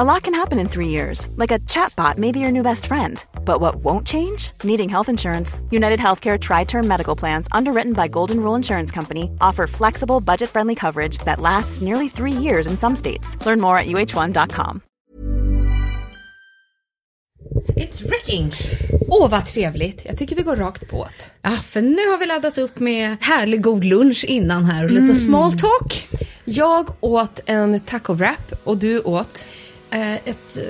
A lot can happen in three years, like a chatbot may be your new best friend. But what won't change? Needing health insurance. United Healthcare Tri Term Medical Plans, underwritten by Golden Rule Insurance Company, offer flexible, budget friendly coverage that lasts nearly three years in some states. Learn more at uh1.com. It's wrecking. Åh, vad trevligt. Jag tycker vi går rakt på det. Ja, för nu har vi laddat upp med härlig god lunch innan här och lite small talk. Jag åt en taco wrap och du åt ett eh,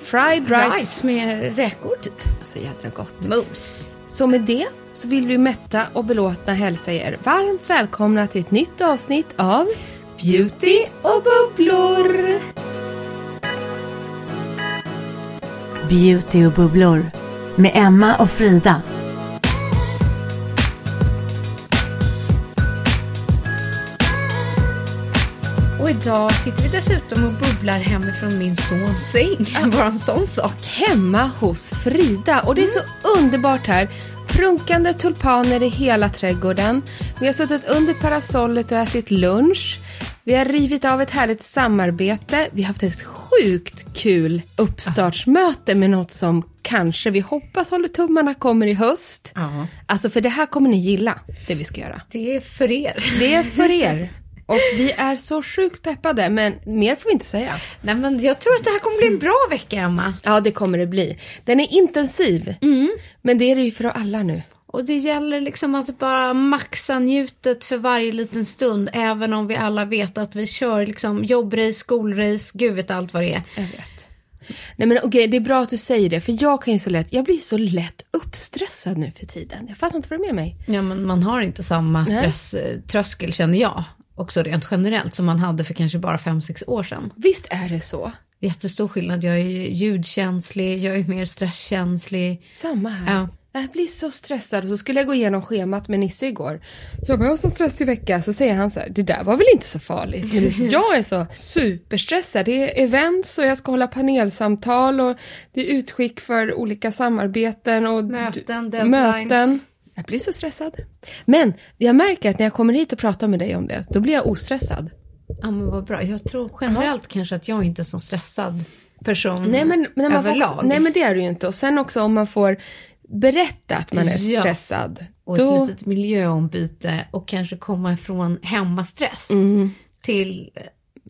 fried rice. rice med räkor typ. Alltså jädra gott. Mums. Så med det så vill vi mätta och belåtna hälsa er varmt välkomna till ett nytt avsnitt av Beauty och bubblor. Beauty och bubblor med Emma och Frida. Och idag sitter vi dessutom och bubblar hemifrån min sons säng. Bara en sån sak. Hemma hos Frida och det är så underbart här. Prunkande tulpaner i hela trädgården. Vi har suttit under parasollet och ätit lunch. Vi har rivit av ett härligt samarbete. Vi har haft ett sjukt kul uppstartsmöte med något som kanske vi hoppas håller tummarna kommer i höst. Ja. Alltså för det här kommer ni gilla, det vi ska göra. Det är för er. Det är för er. Och vi är så sjukt peppade, men mer får vi inte säga. Nej, men jag tror att det här kommer bli en bra vecka, Emma. Ja, det kommer det bli. Den är intensiv, men det är det ju för alla nu. Och det gäller liksom att bara maxa njutet för varje liten stund, även om vi alla vet att vi kör liksom jobbrace, skolrace, gud vet allt vad det är. Jag vet. Nej men okej, det är bra att du säger det, för jag kan ju så lätt, jag blir så lätt uppstressad nu för tiden. Jag fattar inte vad det är med mig. Ja, men man har inte samma stresströskel känner jag. Också rent generellt som man hade för kanske bara 5-6 år sedan. Visst är det så? Jättestor skillnad. Jag är ljudkänslig, jag är mer stresskänslig. Samma här. Ja. Jag blir så stressad och så skulle jag gå igenom schemat med Nisse igår. Jag bara, jag har så stressig vecka. Så säger han så här, det där var väl inte så farligt. Men jag är så superstressad. Det är events och jag ska hålla panelsamtal och det är utskick för olika samarbeten och Möten, deadlines. möten. Jag blir så stressad. Men jag märker att när jag kommer hit och pratar med dig om det, då blir jag ostressad. Ja, men vad bra. Jag tror generellt kanske att jag inte är så stressad person Nej men, när man får överlag. också, nej men det är du ju inte. Och sen också om man får berätta att man är Ja. stressad. och då, ett litet miljöombyte och kanske komma ifrån hemmastress till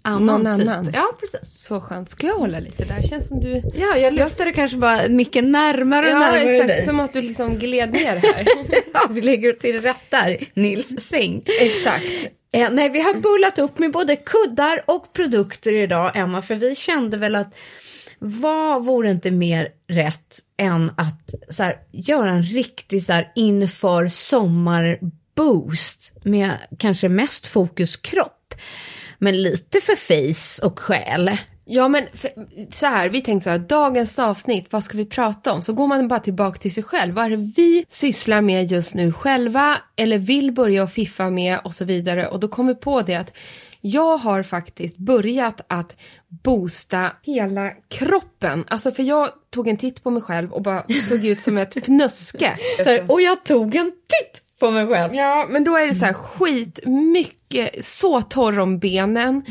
annan. Någon typ. annan. Ja, precis. Så skönt. Ska jag hålla lite där? Känns som du... Ja, jag luftade kanske bara micken närmare och Ja, närmare exakt. dig. Som att du liksom gled ner här. Ja, vi lägger till rätt där, Nils säng. exakt. Eh, nej, vi har bullat upp med både kuddar och produkter idag, Emma, för vi kände väl att vad vore inte mer rätt än att så här, göra en riktig så här, inför sommarboost med kanske mest fokus kropp, men lite för face och själ. Ja men för, så här, vi tänkte så här, dagens avsnitt, vad ska vi prata om? Så går man bara tillbaka till sig själv. Vad är det vi sysslar med just nu själva eller vill börja och fiffa med och så vidare. Och då kom vi på det att jag har faktiskt börjat att boosta hela kroppen. Alltså för jag tog en titt på mig själv och bara såg ut som ett fnöske. Så här, och jag tog en titt på mig själv. Ja, men då är det så här skit mycket, så torr om benen.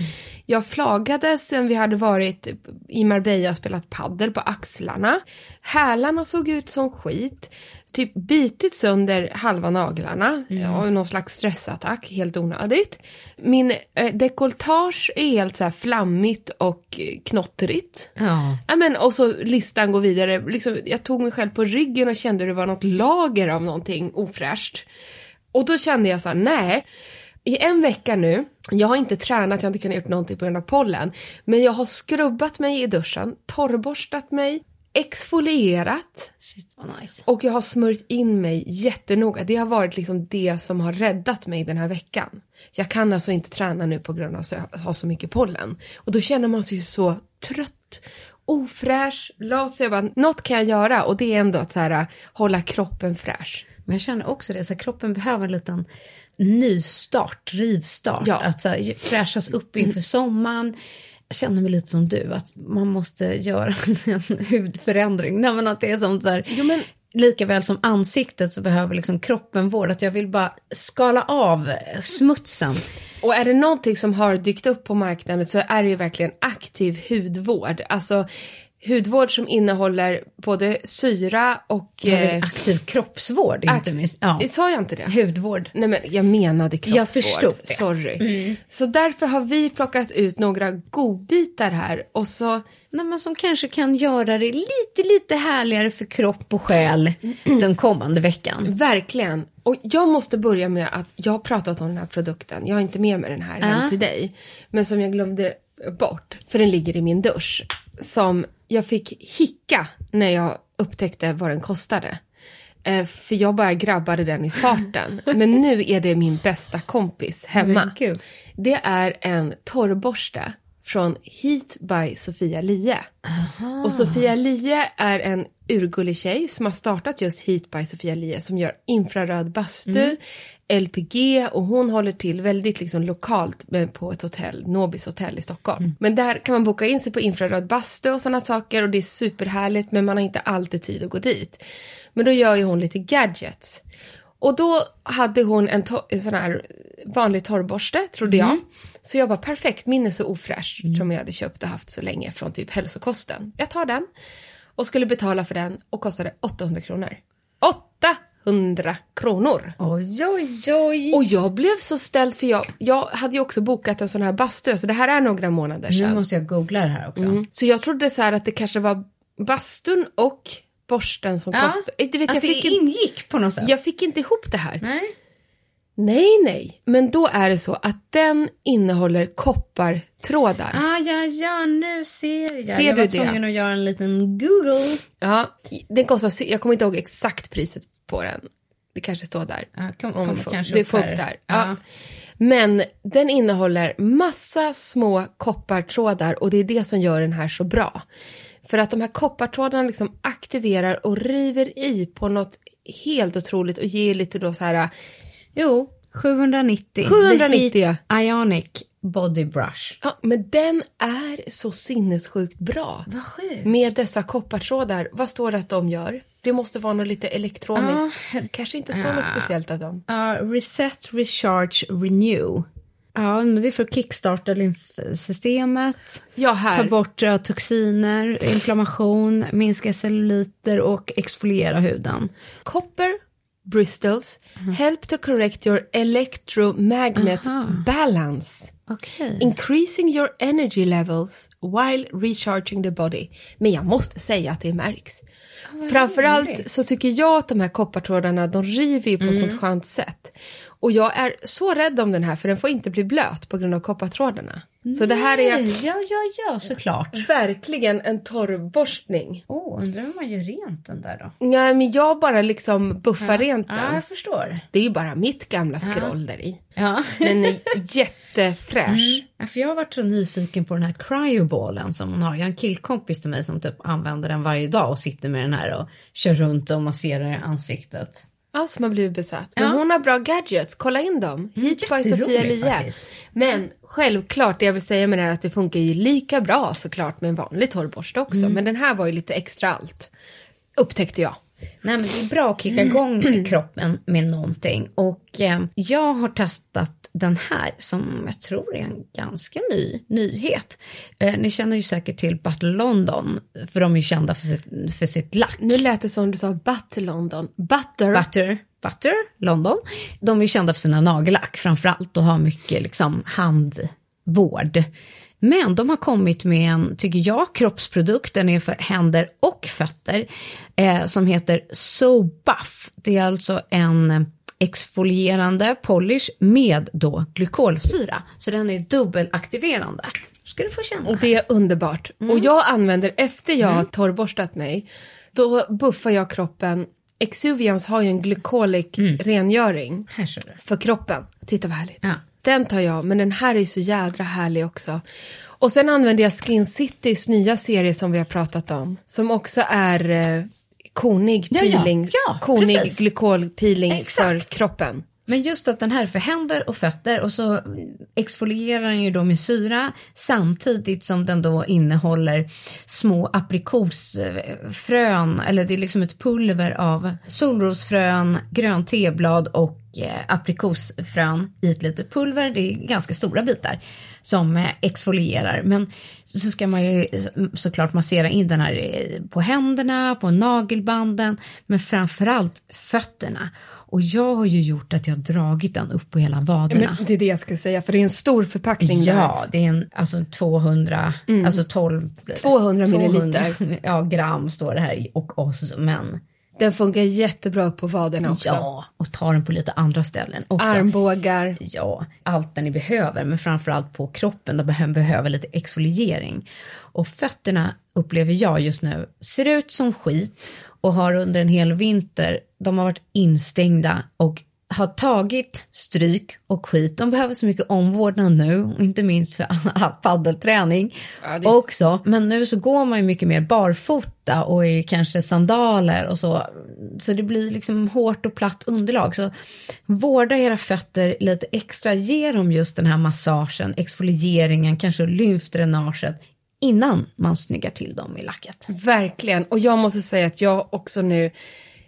Jag flagade sen vi hade varit i Marbella och spelat paddel på axlarna. Hälarna såg ut som skit. Typ bitit sönder halva naglarna av någon slags stressattack, helt onödigt. Min eh, dekolletage är helt så här flammigt och eh, knottrigt. Ja. Ja, men, och så listan går vidare. Liksom, jag tog mig själv på ryggen och kände det var något lager av någonting ofräscht. Och då kände jag så här, nej. I en vecka nu, jag har inte tränat, jag har inte kunnat gjort någonting på grund av pollen. Men jag har skrubbat mig i duschen, torrborstat mig, exfolierat Shit nice. och jag har smörjt in mig jättenoga. Det har varit liksom det som har räddat mig den här veckan. Jag kan alltså inte träna nu på grund av att jag har så mycket pollen. Och då känner man sig så trött, ofräsch, lat. Så jag bara, något kan jag göra och det är ändå att så här, hålla kroppen fräsch. Men jag känner också det, så här, kroppen behöver en liten nystart, rivstart. Ja. Att så här, fräschas upp inför sommaren. Känner mig lite som du, att man måste göra en hudförändring. Nej, men att det är som så här, Jo, men- Lika väl som ansiktet så behöver liksom kroppen vård. Att jag vill bara skala av smutsen. Och är det någonting som har dykt upp på marknaden så är det ju verkligen aktiv hudvård. Alltså hudvård som innehåller både syra och... Eh, aktiv kroppsvård, inte ak- minst. Ja. Sa jag inte det? Hudvård. Nej men jag menade kroppsvård. Jag förstod det. Sorry. Så därför har vi plockat ut några godbitar här och så Nej, men som kanske kan göra det lite, lite härligare för kropp och själ den kommande veckan. Verkligen. Och jag måste börja med att jag har pratat om den här produkten. Jag har inte med mig den här hem Ja. till dig. Men som jag glömde bort. För den ligger i min dusch. Som jag fick hicka när jag upptäckte vad den kostade. Eh, för jag bara grabbade den i farten. Men nu är det min bästa kompis hemma. Det är en torrborste från Heat by Sofia Lie. Och Sofia Lie är en urgullig tjej som har startat just Heat by Sofia Lie som gör infraröd bastu, LPG och hon håller till väldigt liksom lokalt med, på ett hotell, Nobis hotell i Stockholm. Men där kan man boka in sig på infraröd bastu och sådana saker och det är superhärligt men man har inte alltid tid att gå dit. Men då gör ju hon lite gadgets. Och då hade hon en, en sån här vanlig torrborste, trodde jag. Så jag bara, perfekt, min är så ofräsch som jag hade köpt och haft så länge från typ hälsokosten. Jag tar den och skulle betala för den och kostade 800 kronor. 800 kronor! Oj, oj, oj. Och jag blev så ställd för jag, jag hade ju också bokat en sån här bastu, så det här är några månader Nu sedan. måste jag googla det här också. Mm. Så jag trodde så här att det kanske var bastun och borsten som Ja, kostade. Du vet, att det fick in, ingick på något sätt. jag fick inte ihop det här. Nej. Nej, nej. Men då är det så att den innehåller koppartrådar. Ah, ja, ja, nu ser jag. Ser jag du var det? tvungen att göra en liten Google. Ja, den kostar, jag kommer inte ihåg exakt priset på den. Det kanske står där. Ja, kom- Om vi kommer får, kanske det får upp där. Ja. Ja. Men den innehåller massa små koppartrådar och det är det som gör den här så bra. För att de här koppartrådarna liksom aktiverar och river i på något helt otroligt och ger lite då så här Jo, 790. 790, The Heat Ionic Body Brush. Ja, men den är så sinnessjukt bra. Vad sjukt. Med dessa koppartrådar, vad står det att de gör? Det måste vara något lite elektroniskt. Ja. Kanske inte står något speciellt av dem. Ja, reset, Recharge, Renew. Ja, men det är för att kickstarta lymfsystemet, Ja, här. ta bort ja, toxiner, inflammation, minska celluliter och exfoliera huden. Copper Bristols help to correct your electromagnet Aha. balance. Okej. Increasing your energy levels while recharging the body. Men jag måste säga att det märks. Framförallt så tycker jag att de här koppartrådarna, de river ju på Mm. sånt skönt sätt. Och jag är så rädd om den här för den får inte bli blöt på grund av koppartrådarna. Så det här är Nej, Ja, ja, ja, såklart. verkligen en torrborstning. Åh, undrar hur man gör rent den där då? Nej men jag bara liksom buffar rent Ja, den. jag förstår. Det är ju bara mitt gamla scroll där i. Ja. Den är jättefräsch. Ja, för jag har varit så nyfiken på den här cryoballen som hon har. Jag har en killkompis till mig som typ använder den varje dag och sitter med den här och kör runt och masserar ansiktet. Ja, som har blivit besatt. Men Ja. hon har bra gadgets, kolla in dem. Hit by Sofia faktiskt. Men självklart, det jag vill säga med det här är att det funkar ju lika bra såklart med en vanlig torrborste också. Mm. Men den här var ju lite extra allt. Upptäckte jag. Nej men det är bra att kicka igång kroppen med någonting. Och eh, jag har testat den här som jag tror är en ganska ny nyhet. Eh, ni känner ju säkert till Battle London, för de är ju kända för sitt, för sitt lack. Nu lät det som du sa Butter London. Butter. Butter, Butter, London. De är ju kända för sina nagellack framförallt och har mycket liksom handvård. Men de har kommit med en, tycker jag, kroppsprodukt, den är för händer och fötter, eh, som heter So Buff. Det är alltså en exfolierande polish med då glykolsyra. Så den är dubbelaktiverande. Ska du få känna. Och det är underbart. Mm. Och jag använder, efter jag har torrborstat mig, då buffar jag kroppen. Exuvians har ju en glycolic rengöring Här ser du. för kroppen. Titta vad härligt. Ja. Den tar jag, men den här är så jädra härlig också. Och sen använder jag Skin Citys nya serie som vi har pratat om, som också är eh, konig Ja, ja. peeling, Ja, konig precis. glykolpeeling Exakt. för kroppen. Men just att den här är för händer och fötter och så exfolierar den ju då med syra samtidigt som den då innehåller små aprikosfrön eller det är liksom ett pulver av solrosfrön, grönt teblad och eh, aprikosfrön i ett litet pulver. Det är ganska stora bitar som eh, exfolierar. Men så ska man ju såklart massera in den här eh, på händerna, på nagelbanden, men framförallt fötterna. Och jag har ju gjort att jag har dragit den upp på hela vaderna. Men det är det jag ska säga, för det är en stor förpackning där. Ja, det är en, alltså 200, alltså 12... 200 milliliter. 200, ja, gram står det här i, och oss, men Den funkar jättebra upp på vaderna också. ja, och tar den på lite andra ställen också. Armbågar. Ja, allt det ni behöver, men framförallt på kroppen där man behöver lite exfoliering. Och fötterna upplever jag just nu ser ut som skit och har under en hel vinter, de har varit instängda och har tagit stryk och skit. De behöver så mycket omvårdnad nu, inte minst för paddelträning Ja, också. Men nu så går man ju mycket mer barfota och i kanske sandaler och så. Så det blir liksom hårt och platt underlag. Så vårda era fötter lite extra. Ge dem just den här massagen, exfolieringen, kanske lymfdränaget innan man snyggar till dem i lacket. Verkligen. Och jag måste säga att jag också nu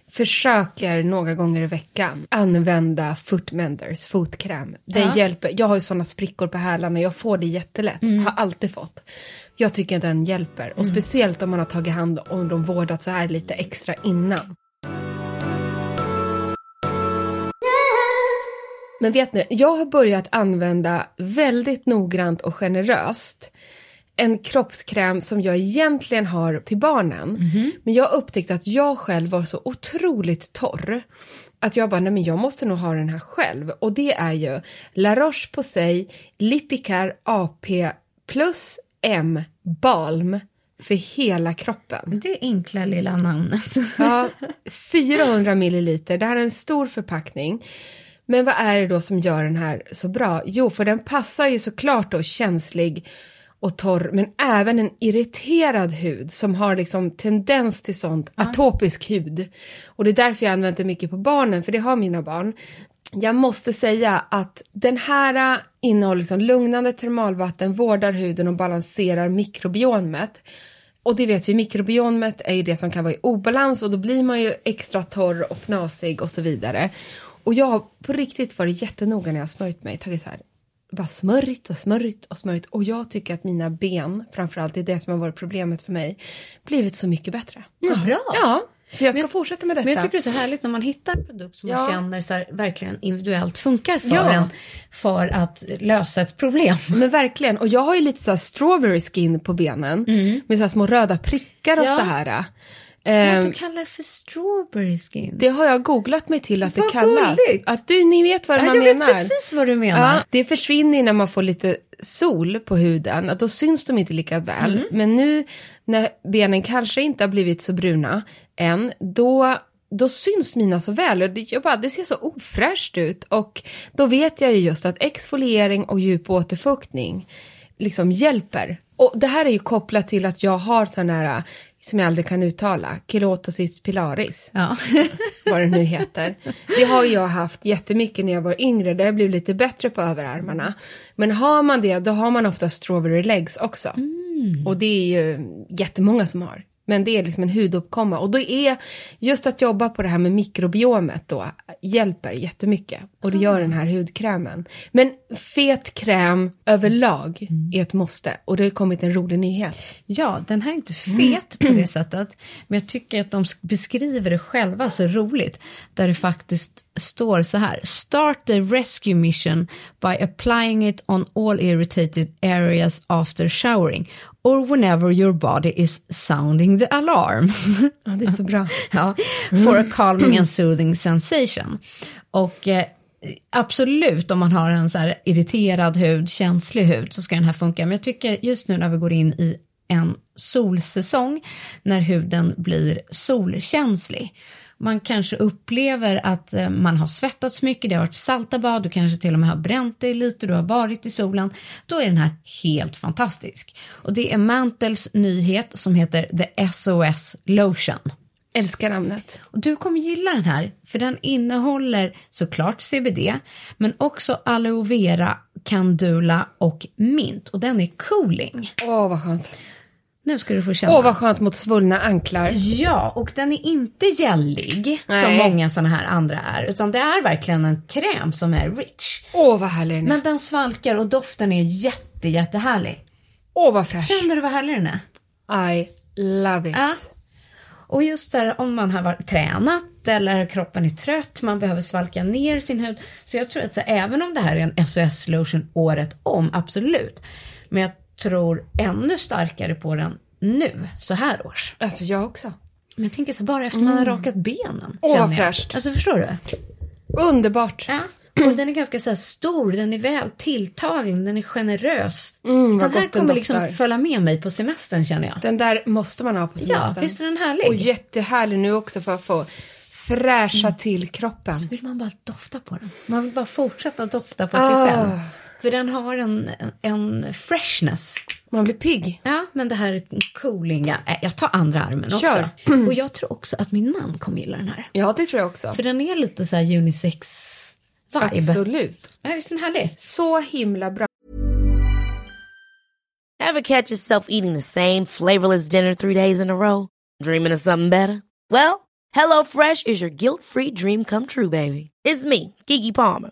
försöker några gånger i veckan använda Footmenders fotkräm. Den hjälper. Jag har ju sådana sprickor på hälarna, jag får det jättelätt. Har alltid fått. Jag tycker att den hjälper. Och speciellt om man har tagit hand om dem vårdat så här lite extra innan. Men vet ni, jag har börjat använda väldigt noggrant och generöst en kroppskräm som jag egentligen har till barnen. Men jag upptäckte att jag själv var så otroligt torr. Att jag bara, nej men jag måste nog ha den här själv. Och det är ju La Roche-Posay Lipicare AP plus M Balm för hela kroppen. Det enkla lilla namnet. Ja, 400 milliliter. Det här är en stor förpackning. Men vad är det då som gör den här så bra? Jo, för den passar ju såklart då känslig och torr, men även en irriterad hud som har liksom tendens till sånt, atopisk hud. Och det är därför jag använder det mycket på barnen, för det har mina barn. Jag måste säga att den här äh, innehåller liksom lugnande termalvatten, vårdar huden och balanserar mikrobiomet. Och det vet vi, mikrobiomet är ju det som kan vara i obalans och då blir man ju extra torr och fnasig och så vidare. Och jag har på riktigt varit jättenoga när jag har smörjt mig, tagit så här, bara smörjt och smörjt och smörjt och jag tycker att mina ben, framförallt, det är det som har varit problemet för mig, blivit så mycket bättre. Vad bra. Ja, så jag ska Men- fortsätta med detta. Men jag tycker det är så härligt när man hittar en produkt som man Ja. känner så här, verkligen individuellt funkar för Ja. en för att lösa ett problem. Men verkligen, och jag har ju lite så strawberry skin på benen med så små röda prickar och Ja. så här. Att Ehm, du kallar det för strawberry skin. det har jag googlat mig till att det Vad kallas. gulligt. Att du, ni vet vad ja, man jag vet menar. precis vad du menar. Ja, det försvinner när man får lite sol på huden, att då syns de inte lika väl. Mm. Men nu när benen kanske inte har blivit så bruna än, då, då syns mina så väl. Och det, jag bara, det ser så ofräscht ut och då vet jag ju just att exfoliering och djup återfuktning liksom hjälper. Och det här är ju kopplat till att jag har sån här, som jag aldrig kan uttala, kelotosis pilaris Ja. vad det nu heter. Det har jag haft jättemycket när jag var yngre, det har blivit lite bättre på överarmarna. Men har man det, då har man ofta strawberry legs också. Och det är ju jättemånga som har. Men det är liksom en huduppkomma och då är just att jobba på det här med mikrobiomet då hjälper jättemycket. Och det gör den här hudkrämen. Men fet kräm överlag är ett måste. Och det har kommit en rolig nyhet. Ja, den här är inte fet på det sättet, men jag tycker att de beskriver det själva så roligt, där det faktiskt står så här. Start the rescue mission by applying it on all irritated areas after showering or whenever your body is sounding the alarm. Ja, det är så bra. ja, for a calming and soothing sensation. Och eh, absolut, om man har en så här irriterad hud, känslig hud, så ska den här funka. Men jag tycker just nu när vi går in i en solsäsong, när huden blir solkänslig, man kanske upplever att eh, man har svettats mycket, det har varit salta bad, du kanske till och med har bränt dig lite, du har varit i solen, då är den här helt fantastisk. Och det är Mantels nyhet som heter The SOS Lotion. Älskar namnet. Och du kommer gilla den här, för den innehåller såklart CBD, men också aloe vera, candula och mint. Och den är cooling. Åh, vad skönt. Nu ska du få känna. Åh, vad skönt mot svullna anklar. Ja, och den är inte gällig som Nej. många sådana här andra är, utan det är verkligen en kräm som är rich. Åh, vad härlig den är. Men den svalkar och doften är jätte, jättehärlig. Åh, vad fräsch. Känner du vad härlig den är? I love it. Ja. Och just där om man har tränat eller kroppen är trött, man behöver svalka ner sin hud. Så jag tror att så, även om det här är en SOS lotion året om, absolut. Men jag tror ännu starkare på den nu, så här års. Alltså, jag också. Men jag tänker så bara efter man har rakat benen. Åh, vad fräscht. Alltså förstår du? Underbart. Ja. Och den är ganska så stor, den är väl tilltagen, den är generös. Mm, den här gott den kommer liksom följa med mig på semestern känner jag. Den där måste man ha på Ja, semestern. visst är den härlig? Och jättehärlig nu också för att få fräscha Mm. till kroppen. Så vill man bara dofta på den. Man vill bara fortsätta dofta på sig Ah. själv. För den har en, en freshness. Man blir pigg. Ja, men det här coolinga. Äh, jag tar andra armen också. Kör. Och jag tror också att min man kommer gilla den här. Ja, det tror jag också. För den är lite så här unisex-vibe. Absolut. Ja, visst är den härlig? Så himla bra. Ever catch yourself eating the same flavorless dinner three days in a row? Dreaming of something better? Well, HelloFresh is your guilt-free dream come true, baby. It's me, Kiki Palmer.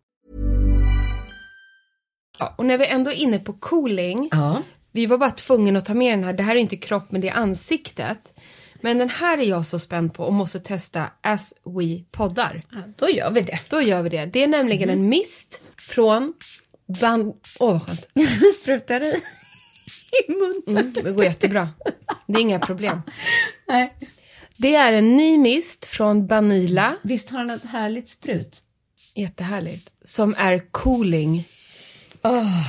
Ja, och när vi ändå är inne på cooling. Ja. Vi var bara tvungna att ta med den här. Det här är inte kropp men det är ansiktet. Men den här är jag så spänd på och måste testa as we poddar. Då gör vi det. Då gör vi det. Det är nämligen en mist från band... Åh vad skönt. Sprutar det i munnen. Mm, det går jättebra. Det är inga problem. Nej. Det är en ny mist från Banila. Visst har den ett härligt sprut? Jättehärligt. Som är cooling.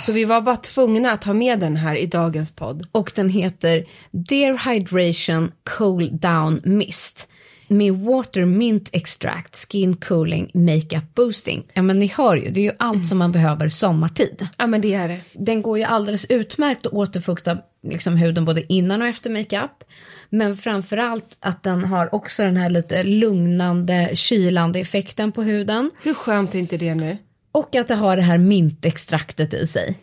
Så vi var bara tvungna att ha med den här i dagens podd. Och den heter Dear Hydration Cool Down Mist med Water Mint Extract Skin Cooling Makeup Boosting. Ja men ni hör ju, det är ju allt som man behöver sommartid. Ja men det är det. Den går ju alldeles utmärkt att återfukta liksom, huden både innan och efter makeup. Men framförallt att den har också den här lite lugnande, kylande effekten på huden. Hur skönt är inte det nu? Och att det har det här mintextraktet i sig.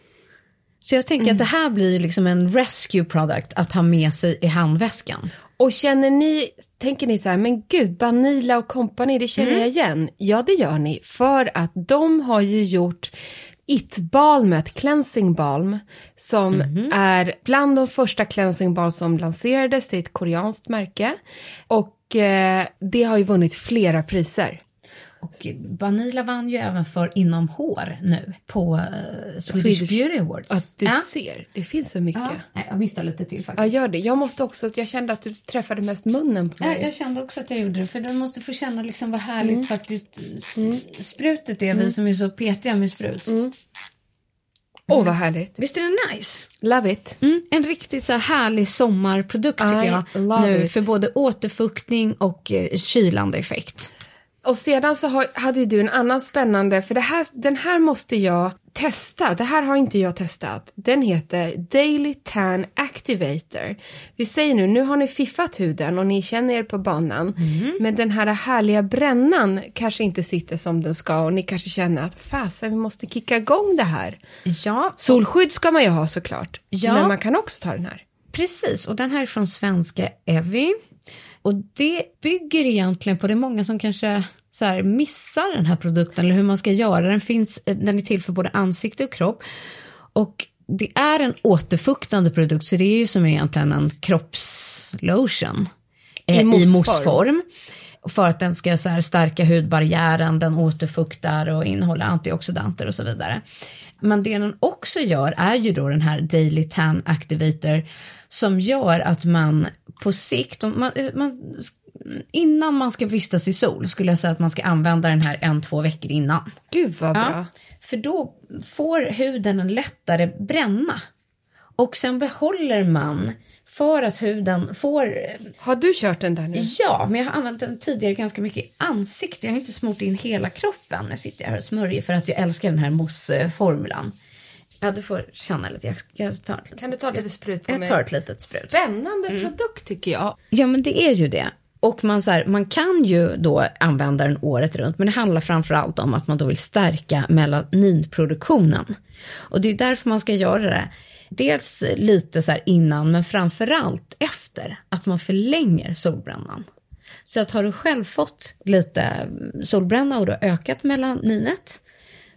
Så jag tänker att det här blir ju liksom en rescue product att ha med sig i handväskan. Och känner ni, tänker ni så här, men gud, Banila och Company, det känner jag igen. Ja, det gör ni, för att de har ju gjort It-balmet, cleansing balm, som är bland de första cleansing balm som lanserades, det är ett koreanskt märke. Och eh, det har ju vunnit flera priser. Och Vanilla vann ju även för inom hår nu på eh, Swedish, Swedish- Beauty Awards. Att du ja. ser, det finns så mycket. Ja, jag missade lite till Ja, faktiskt. gör det. Jag måste också, jag kände att du träffade mest munnen på Ja, mig. jag kände också att jag gjorde det, för du måste få känna liksom vad härligt Mm. faktiskt s- sprutet är, vi som är så petiga med sprut. Mm. Åh, vad härligt. Visst är det nice? Love it. Mm, en riktigt så här härlig sommarprodukt tycker I jag nu it. för både återfuktning och eh, kylande effekt. Och sedan så har, hade du en annan spännande, för det här, den här måste jag testa. Det här har inte jag testat. Den heter Daily Tan Activator. Vi säger nu, nu har ni fiffat huden och ni känner er på banan. Men den här härliga brännan kanske inte sitter som den ska och ni kanske känner att fasen, vi måste kicka igång det här. Ja, Solskydd ska man ju ha såklart. Ja. Men man kan också ta den här. Precis, och den här är från svenska Evi. Och det bygger egentligen på, det är många som kanske så här missar den här produkten eller hur man ska göra. Den, finns, eh, den är till för både ansikte och kropp. Och det är en återfuktande produkt så det är ju som egentligen en kroppslotion. eh, I mousse-form. För att den ska så här stärka hudbarriären, den återfuktar och innehåller antioxidanter och så vidare. Men det den också gör är ju då den här Daily Tan Activator som gör att man på sikt, man, man, innan man ska vistas i sol skulle jag säga att man ska använda den här en, två veckor innan. Gud vad bra. Ja, för då får huden en lättare bränna. Och sen behåller man, för att huden får Har du kört den där nu? Ja, men jag har använt den tidigare ganska mycket i ansiktet. Jag har inte smort in hela kroppen. Nu sitter jag här och smörjer för att jag älskar den här mousse-formulan. Ja, du får känna lite. Jag ska ta ett litet Kan du ta lite sprut på Jag mig? tar ett litet sprut. Spännande produkt tycker jag. Ja, men det är ju det. Och man, så här, man kan ju då använda den året runt, men det handlar framför allt om att man då vill stärka melaninproduktionen. Och det är därför man ska göra det. Dels lite så här innan, men framför allt efter, att man förlänger solbrännan. Så att har du själv fått lite solbränna och du har ökat melaninet,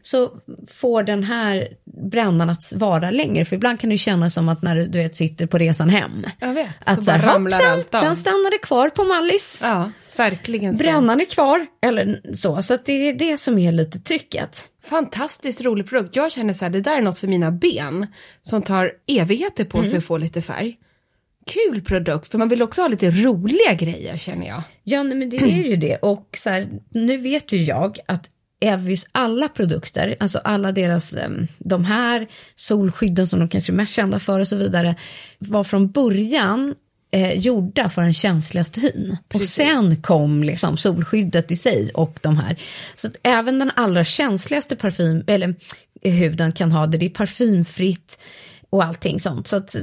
så får den här brännan att vara längre. För ibland kan det ju kännas som att när du, du vet, sitter på resan hem. Jag vet. Att så så bara ramlar hoppsan, allt av. den stannade kvar på Mallis. Ja, verkligen så. Brännan är kvar, eller så. Så att det är det som är lite trycket. Fantastiskt rolig produkt. Jag känner så här, det där är något för mina ben som tar evigheter på Mm. sig att få lite färg. Kul produkt, för man vill också ha lite roliga grejer känner jag. Ja, nej, men det är ju det. Och så här, nu vet ju jag att Evis alla produkter, alltså alla deras, em, de här solskydden som de kanske är mest kända för och så vidare, var från början eh, gjorda för den känsligaste hyn. Och sen kom liksom solskyddet i sig och de här. Så att även den allra känsligaste parfym, eller eh, huden kan ha det, det är parfymfritt och allting sånt. Så att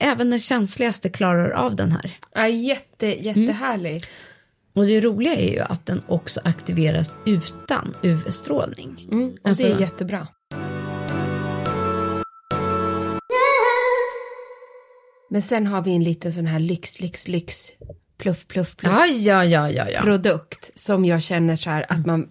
även den känsligaste klarar av den här. Ja, jätte, jättehärlig. Och det roliga är ju att den också aktiveras utan UV-strålning. Mm, och Alltså- det är jättebra. Men sen har vi en liten sån här lyx, lyx, lyx, pluff, pluff, pluff Ja, ja, ja, ja, ja. produkt som jag känner så här att man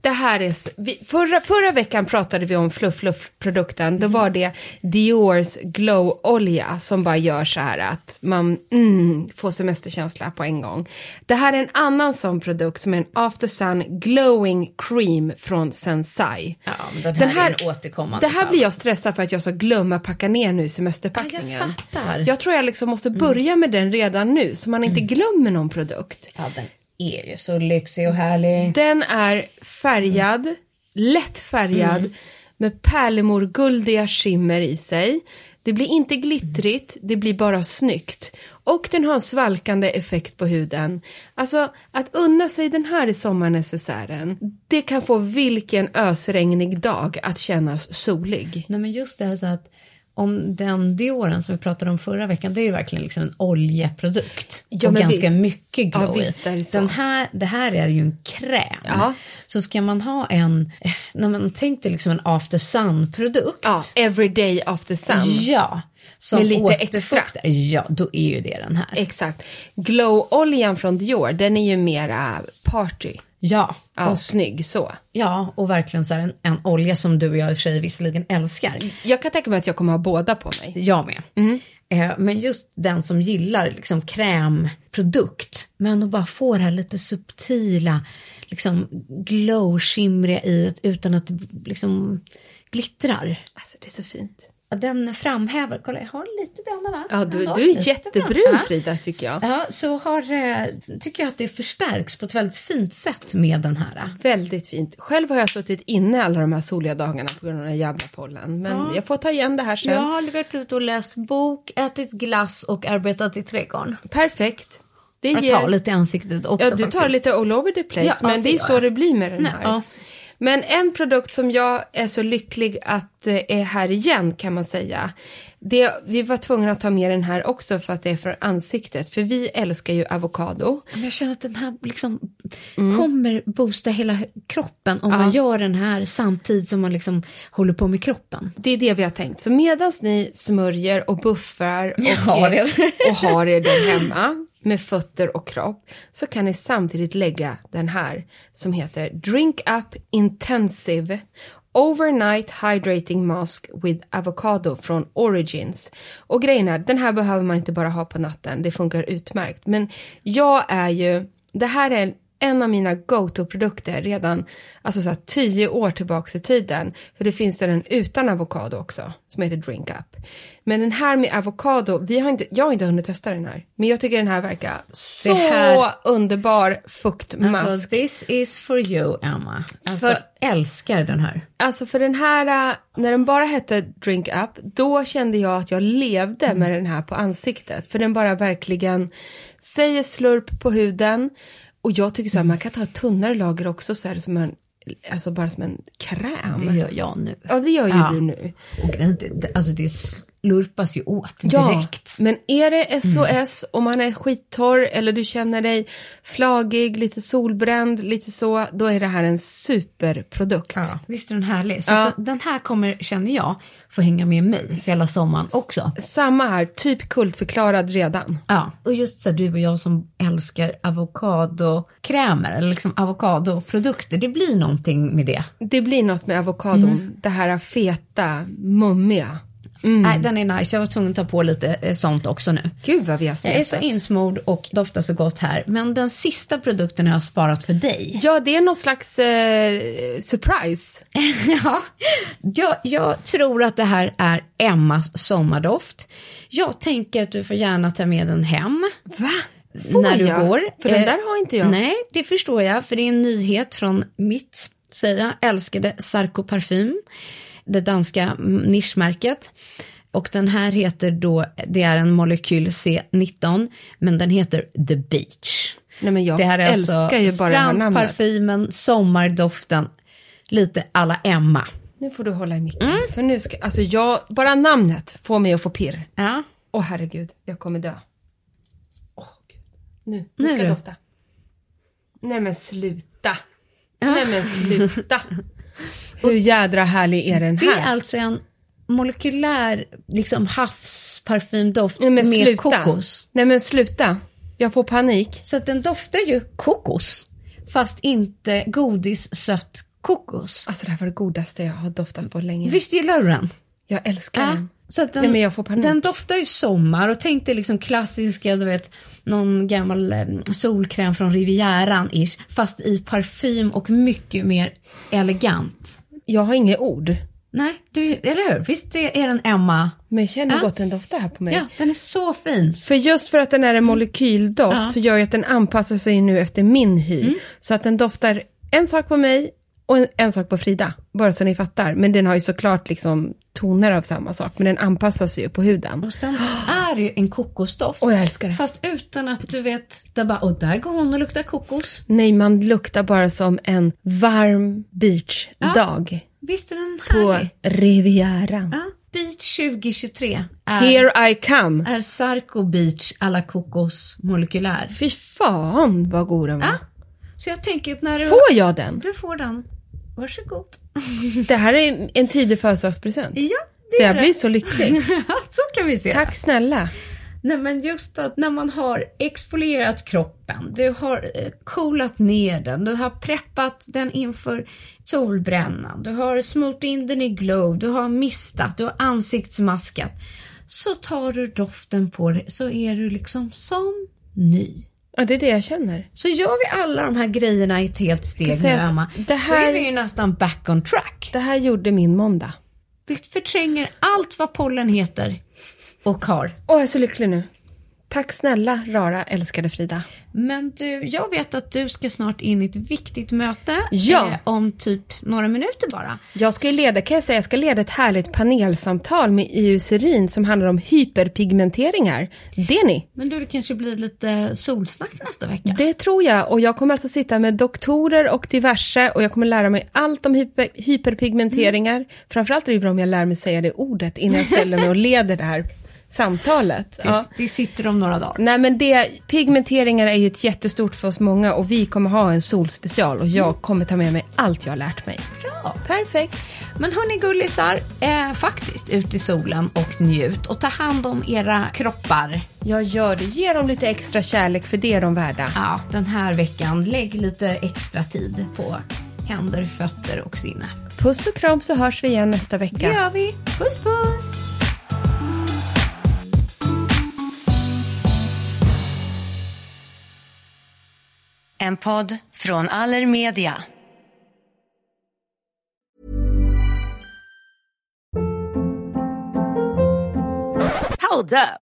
det här är, vi, förra, förra veckan pratade vi om fluff fluff produkten, då var det Diors glow-olja som bara gör så här att man mm, får semesterkänsla på en gång. Det här är en annan sån produkt som är en After Sun glowing cream från Sensai. Ja, men den här är en återkommande Det här fall. blir jag stressad för att jag ska glömma packa ner nu i semesterpackningen. Ja, jag fattar. Jag tror jag liksom måste börja med den redan nu så man inte glömmer någon produkt. Ja, den är ju så lyxig och härlig. Den är färgad, lätt färgad med pärlemorguldiga skimmer i sig. Det blir inte glittrigt, det blir bara snyggt. Och den har en svalkande effekt på huden. Alltså, att unna sig den här i sommarnecessären, det kan få vilken ösregnig dag att kännas solig. Nej, men just det här så att om den Dioren som vi pratade om förra veckan, det är ju verkligen liksom en oljeprodukt. Ja, och ganska visst. mycket Ja, glow i. visst det. Den här, det här är ju en kräm. Ja. Så ska man ha en, eh, när man tänkte liksom en after sun-produkt. Ja, everyday after sun. Ja, som Med lite återfuktar. extra. Ja, då är ju det den här. Exakt. Glow-oljan från Dior, den är ju mera party. Ja, Ja, och, snygg så. ja, och verkligen så en, en olja som du och jag i och för sig visserligen älskar. Jag kan tänka mig att jag kommer ha båda på mig. Jag med. Mm. Eh, men just den som gillar liksom krämprodukt, men att bara få det här lite subtila, liksom glow-skimriga i det utan att det liksom glittrar. Alltså det är så fint. Ja, Den framhäver, kolla jag har lite brända va? Ja, du, du är jättebrun. Frida tycker jag. Ja, så har, eh, tycker jag att det förstärks på ett väldigt fint sätt med den här. Väldigt fint. Själv har jag suttit inne alla de här soliga dagarna på grund av den jävla pollen. Men jag får ta igen det här sen. Jag har legat ute och läst bok, ätit glass och arbetat i trädgården. Perfekt. Det Jag ger... tar lite i ansiktet också Ja, du tar faktiskt. lite all over the place, Ja, men ja, det är så det blir med den Nej, här. ja. Men en produkt som jag är så lycklig att eh, är här igen kan man säga. Det, vi var tvungna att ta med den här också för att det är för ansiktet. För vi älskar ju avokado. Jag känner att den här liksom Mm. kommer boosta hela kroppen om man gör den här samtidigt som man liksom håller på med kroppen. Det är det vi har tänkt. Så medan ni smörjer och buffrar och, har er. och har er där hemma med fötter och kropp så kan ni samtidigt lägga den här som heter Drink Up Intensive Overnight Hydrating Mask with Avocado från Origins. Och grejen är, den här behöver man inte bara ha på natten, det funkar utmärkt. Men jag är ju, det här är en av mina go-to-produkter redan alltså så här, tio år tillbaks i tiden. För det finns den utan avokado också, som heter Drink Up. Men den här med avokado, vi har inte, jag har inte hunnit testa den här. Men jag tycker den här verkar så här- underbar fuktmask. Alltså this is for you Emma. Alltså För- älskar den här. Alltså för den här, äh, när den bara hette Drink Up, då kände jag att jag levde med den här på ansiktet. För den bara verkligen säger slurp på huden. Och jag tycker så här, man kan ta ett tunnare lager också så här som en, alltså bara som en kräm. Det gör jag nu. Ja, det gör ju Ja. du nu. Och det, alltså det slurpas ju åt Ja, direkt. men är det SOS och man är skittorr eller du känner dig flagig, lite solbränd, lite så, då är det här en superprodukt. Ja, visst är den härlig. Så Ja. den, här kommer, känner jag, få hänga med mig hela sommaren också. Samma här, typ kultförklarad redan. Ja, och just så här, du och jag som älskar avokadokrämer eller liksom avokadoprodukter, det blir någonting med det. Det blir något med avokadon, det här feta, mummiga. Nej, den är nice. Jag var tvungen att ta på lite eh, sånt också nu. Gud vad vi har Jag är så smetat. insmord och doftar så gott här. Men den sista produkten har jag sparat för dig. Ja, det är någon slags eh, surprise. ja, jag, jag tror att det här är Emmas sommardoft. Jag tänker att du får gärna ta med den hem. Va? Får när du jag? går. För den Eh, där har inte jag. Nej, det förstår jag, för det är en nyhet från mitt, säger jag, älskade Sarko Parfym, det danska mm, nischmärket. Och den här heter då, det är en molekyl C19, men den heter The Beach. Nej, men jag det här är älskar alltså ju bara det strandparfymen, sommardoften, lite alla Emma. Nu får du hålla i micken. För nu ska, alltså jag, bara namnet får mig att få pirr. Ja. Åh herregud, jag kommer dö. Åh gud. Nu, nu Nu ska du. dofta. Nej men sluta. Nej men sluta. Hur jädra härlig är den Det här? är alltså en molekylär liksom havsparfymdoft Nej med sluta. kokos. Nej men sluta. Jag får panik. Så att den doftar ju kokos, fast inte godis sött kokos. Alltså det här var det godaste jag har doftat på länge. Visst gillar du den? Jag älskar den. Så att den, Nej, men jag får panik. den doftar ju sommar och tänk dig liksom klassiska, du vet, någon gammal eh, solkräm från Rivieran ish, fast i parfym och mycket mer elegant. Jag har inga ord. Nej, du, eller hur? Visst det är den Emma? Men jag känner Ja. gott den doftar här på mig. Ja, den är så fin. För just för att den är en molekyldoft Ja. så gör ju att den anpassar sig nu efter min hy. Mm. Så att den doftar en sak på mig och en, en sak på Frida. Bara så ni fattar. Men den har ju såklart liksom toner av samma sak. Men den anpassar sig ju på huden. Och sen är det ju en kokosdoft. Och jag älskar det. Fast utan att du vet, där bara, och där går hon och luktar kokos. Nej, man luktar bara som en varm beachdag Visst är den på härlig? Rivieran. Ja. Beach 2023 är, Here I come. är Sarko Beach alla kokos molekylär. Fy fan vad god den var. Ja. Så jag tänker att när du... Får jag den? Du får den. Varsågod. Det här är en tidig födelsedagspresent. Ja, det Jag är det. blir så lycklig. så kan vi se Tack snälla. Nej men just att när man har exfolierat kroppen, du har eh, coolat ner den, du har preppat den inför solbrännan, du har smort in den i glow, du har mistat, du har ansiktsmaskat. Så tar du doften på det så är du liksom som ny. Ja, det är det jag känner. Så gör vi alla de här grejerna i ett helt steg nu Emma, det så här- är vi ju nästan back on track. Det här gjorde min måndag. Det förtränger allt vad pollen heter och har. Åh, jag är så lycklig nu. Tack snälla rara älskade Frida. Men du, jag vet att du ska snart in i ett viktigt möte. Ja. Eh, om typ några minuter bara. Jag ska leda, kan jag säga, jag ska leda ett härligt panelsamtal med Eucerin som handlar om hyperpigmenteringar. Det ni. Men du, det kanske blir lite solsnack nästa vecka. Det tror jag och jag kommer alltså sitta med doktorer och diverse och jag kommer lära mig allt om hyper, hyperpigmenteringar. Framförallt är det bra om jag lär mig säga det ordet innan jag ställer mig och leder det här samtalet. det, Ja. det sitter om några dagar. Nej men det, pigmenteringar är ju ett jättestort för oss många och vi kommer ha en solspecial och jag kommer ta med mig allt jag har lärt mig. Bra. Perfekt. Men hörni gullisar, eh, faktiskt ut i solen och njut och ta hand om era kroppar. Jag gör det. Ge dem lite extra kärlek för det är de värda. Ja, den här veckan, lägg lite extra tid på händer, fötter och sinne. Puss och kram så hörs vi igen nästa Det vecka. gör vi. Puss puss! En podd från Allermedia. Hold up.